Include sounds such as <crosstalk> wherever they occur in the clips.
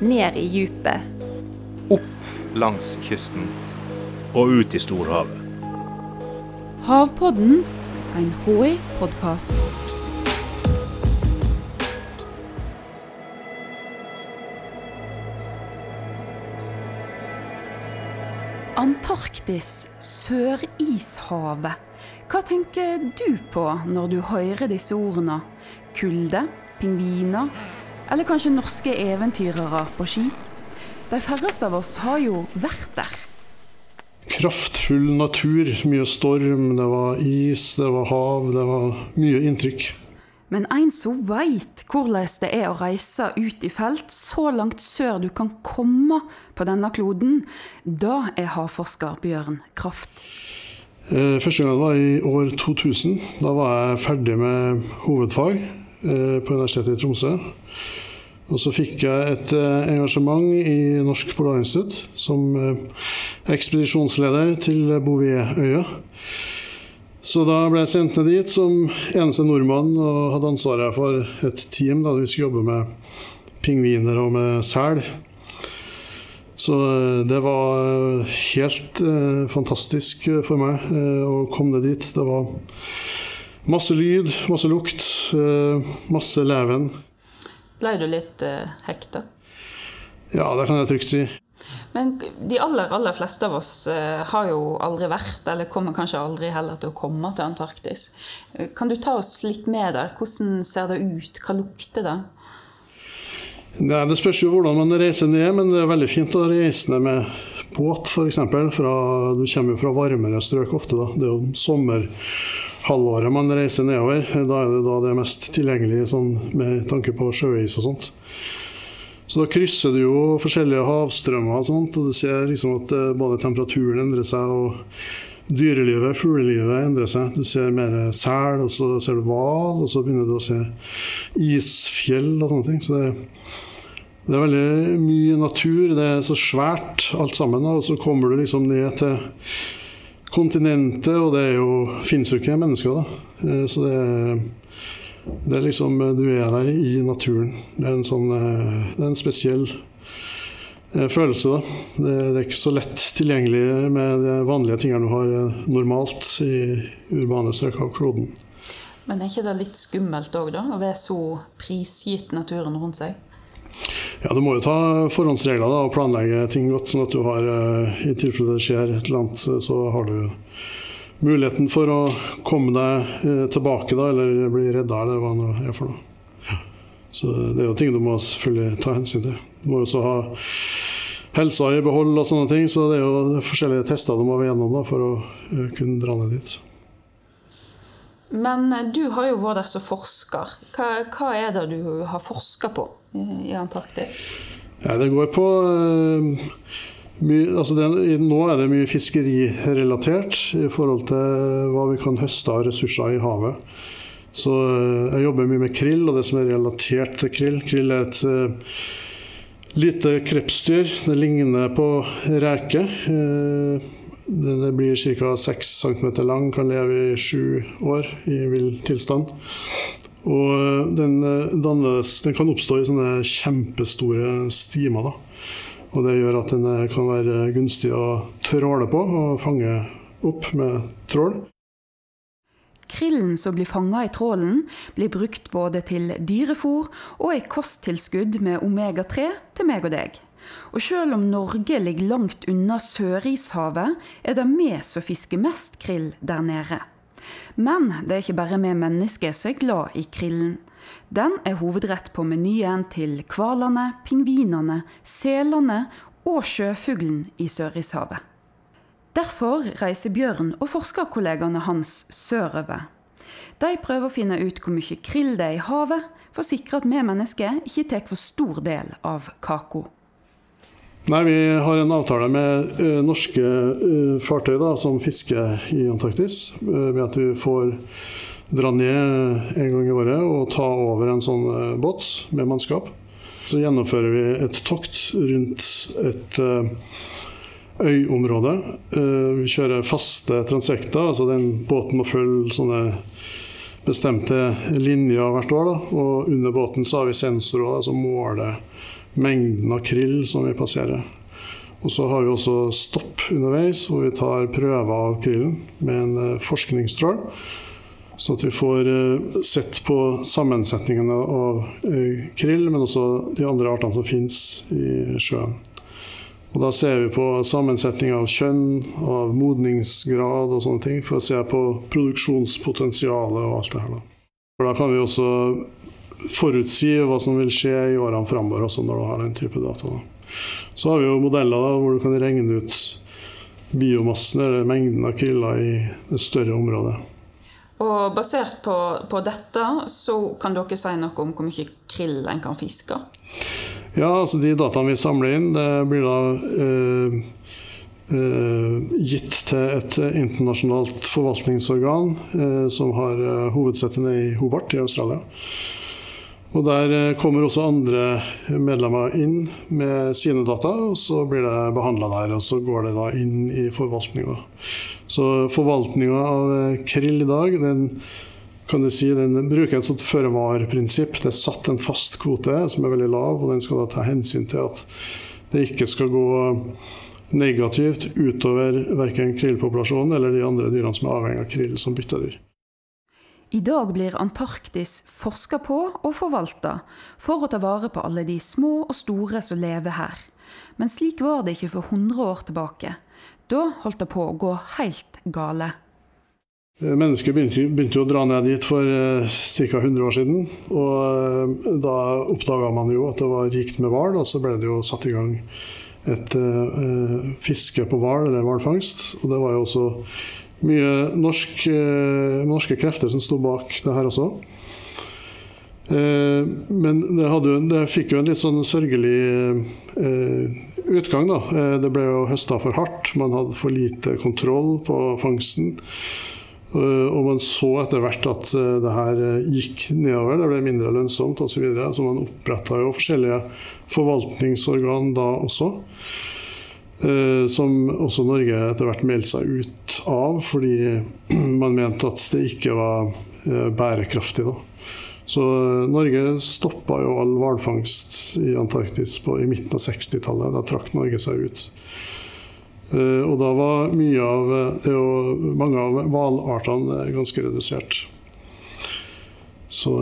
ned i djupet. Opp langs kysten. Og ut i storhavet. Havpodden, en HI-podkast. Antarktis, Sørishavet. Hva tenker du på når du hører disse ordene? Kulde? Pingviner? Eller kanskje norske eventyrere på ski? De færreste av oss har jo vært der. Kraftfull natur, mye storm, det var is, det var hav, det var mye inntrykk. Men en som veit hvordan det er å reise ut i felt så langt sør du kan komme på denne kloden, da er havforsker Bjørn Kraft. Eh, første gang var i år 2000. Da var jeg ferdig med hovedfag eh, på Universitetet i Tromsø. Og så fikk jeg et eh, engasjement i Norsk Polarinstitutt som ekspedisjonsleder til Bouvetøya. Så da ble jeg sendt ned dit som eneste nordmann og hadde ansvaret for et team da vi skulle jobbe med pingviner og med sel. Så det var helt eh, fantastisk for meg eh, å komme ned dit. Det var masse lyd, masse lukt, eh, masse leven. Ble du litt eh, hekta? Ja, det kan jeg trygt si. Men de aller, aller fleste av oss eh, har jo aldri vært, eller kommer kanskje aldri heller til å komme til Antarktis. Eh, kan du ta oss litt med der? Hvordan ser det ut? Hva lukter det? Nei, det spørs jo hvordan man reiser ned, men det er veldig fint å reise ned med båt f.eks. Du kommer jo fra varmere strøk ofte. da. Det er jo sommerhalvåret man reiser nedover. Da er det da det mest tilgjengelig sånn, med tanke på sjøis og sånt. Så da krysser du jo forskjellige havstrømmer, og sånt, og du ser liksom at eh, både temperaturen endrer seg, og dyrelivet, fuglelivet, endrer seg. Du ser mer sel, og så ser du hval, og så begynner du å se isfjell og sånne ting. Så det, det er veldig mye natur. Det er så svært alt sammen. Og så kommer du liksom ned til kontinentet, og det er jo, finnes jo ikke mennesker, da. Eh, så det er det er liksom Du er der i naturen. Det er en sånn Det er en spesiell følelse, da. Det, er ikke så lett tilgjengelig med de vanlige tingene du har normalt i urbane strøk av kloden. Men er ikke det litt skummelt òg, da? Å være så prisgitt naturen rundt seg? Ja, du må jo ta forhåndsregler da, og planlegge ting godt, sånn at du har I tilfelle det skjer et eller annet, så har du muligheten for å komme deg tilbake da, eller bli redda, eller hva det er for noe. Så det er jo ting du må selvfølgelig ta hensyn til. Du må også ha helsa i behold og sånne ting, så det er jo forskjellige tester du må gjennom da, for å kunne dra ned dit. Men du har jo vært der som forsker. Hva, hva, er det du har forska på i Antarktis? Ja, det går på uh, mye, altså det, nå er det mye fiskerirelatert i forhold til hva vi kan høste av ressurser i havet. Så jeg jobber mye med krill og det som er relatert til krill. Krill er et uh, lite krepsdyr. Det ligner på reke. Uh, det blir ca. 6 cm lang, kan leve i sju år i vill tilstand. Og den, dannes, den, kan oppstå i sånne kjempestore stimer. Da. Og det gjør at den kan være gunstig å tråle på og fange opp med trål. Krillen som blir fanga i trålen, blir brukt både til dyrefôr og i kosttilskudd med omega-3 til meg og deg. Og selv om Norge ligger langt unna Sørishavet, er det vi som fisker mest krill der nede. Men det er ikke bare vi mennesker som er glad i krillen. Den er hovedrett på menyen til hvalene, pingvinene, selene og sjøfuglen i Sørishavet. Derfor reiser Bjørn og forskerkollegaene hans sørover. De prøver å finne ut hvor mye krill det er i havet, for å sikre at vi mennesker ikke tar for stor del av kaka. Nei, Vi har en avtale med uh, norske uh, fartøy da, som fisker i Antarktis, uh, ved at vi får dra ned en gang i året og ta over en sånn båt med mannskap. Så gjennomfører vi et tokt rundt et øyområde. Vi kjører faste transekter, altså den båten må følge sånne bestemte linjer hvert år. Da. Og under båten så har vi sensorer som måler mengden av krill som vi passerer. Og så har vi også stopp underveis, hvor vi tar prøver av krillen med en eh, forskningsstrål. Så at vi får eh, sett på sammensetningene av eh, krill, men også de andre artene som finnes i sjøen. Og Da ser vi på sammensetning av kjønn, av modningsgrad og sånne ting, for å se på produksjonspotensialet og alt det her. Da. For da kan vi også forutsi hva som vil skje i årene framover, også når du har den type data. Så har vi jo modeller da, hvor du kan regne ut biomassen, eller mengden av kriller i et større område. Og basert på, på, dette, så kan dere si noe om hvor mye krill en kan fiske? Ja, altså de dataene vi samler inn, det blir da eh, eh, gitt til et internasjonalt forvaltningsorgan eh, som har eh, hovedsettet i Hobart i Australia. Og Der eh, kommer også andre medlemmer inn med sine data, og så blir det behandla der. Og så går det da inn i forvaltninga. Så forvaltninga av eh, krill i dag, den kan du si, den bruker et sånt føre-var-prinsipp. Det er satt en fast kvote som er veldig lav, og den skal da ta hensyn til at det ikke skal gå negativt utover verken krillpopulasjonen eller de andre dyrene som er avhengig av krill som byttedyr. I dag blir Antarktis forska på og forvalta for å ta vare på alle de små og store som lever her. Men slik var det ikke for 100 år tilbake. Da holdt det på å gå helt gale. Eh, mennesker begynte, begynte å dra ned dit for eh, ca. 100 år siden. Og eh, da oppdaga man jo at det var rikt med hval, og så ble det jo satt i gang et eh, fiske på hval, eller hvalfangst. Det var jo også mye norsk, eh, norske krefter som sto bak det her også. Eh, men det, hadde, det, fikk jo en litt sånn sørgelig eh, utgang, da. Det ble jo høsta for hardt, man hadde for lite kontroll på fangsten. Og man så etter hvert at det her gikk nedover, det ble mindre lønnsomt osv. Så, videre. så man oppretta jo forskjellige forvaltningsorgan da også. Eh, som også Norge etter hvert meldte seg ut av, fordi <clears throat> man mente at det ikke var eh, bærekraftig. Da. Så eh, Norge stoppa jo all hvalfangst i Antarktis på, i midten av 60-tallet. Da trakk Norge seg ut. Og da var av mange av hvalartene ganske redusert. Så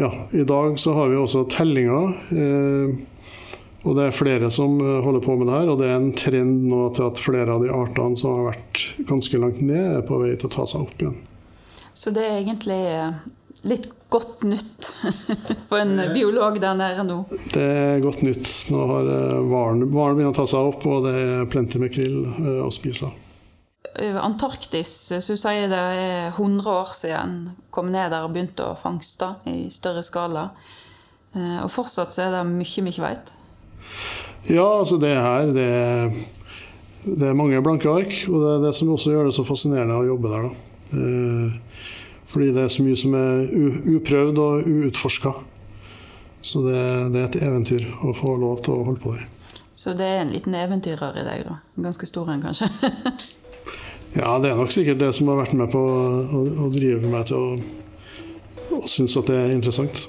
ja, i dag så har vi også tellinger. Og det er flere som eh, holder på med det her, og det er en trend nå til at flere av de artene som har vært ganske langt ned, er på vei til å ta seg opp igjen. Så det er egentlig eh, litt godt nytt <laughs> for en biolog der nede nå? Det er godt nytt. Nå har hvalen eh, begynt å ta seg opp, og det er plenty med krill å spise. Antarktis, så du sier det er 100 år siden kom ned der og begynte å fangste i større skala. Og fortsatt så er det mye vi ikke vet. Ja, altså det her det, det, er mange blanke ark. Og det er det som også gjør det så fascinerende å jobbe der. Da. Eh, fordi det er så mye som er uprøvd og uutforska. Så det, det, er et eventyr å få lov til å holde på der. Så det er en liten eventyrer i deg, da? Ganske stor en, kanskje? <laughs> ja, det er nok sikkert det som har vært med på å, å drive meg til å, å synes at det er interessant.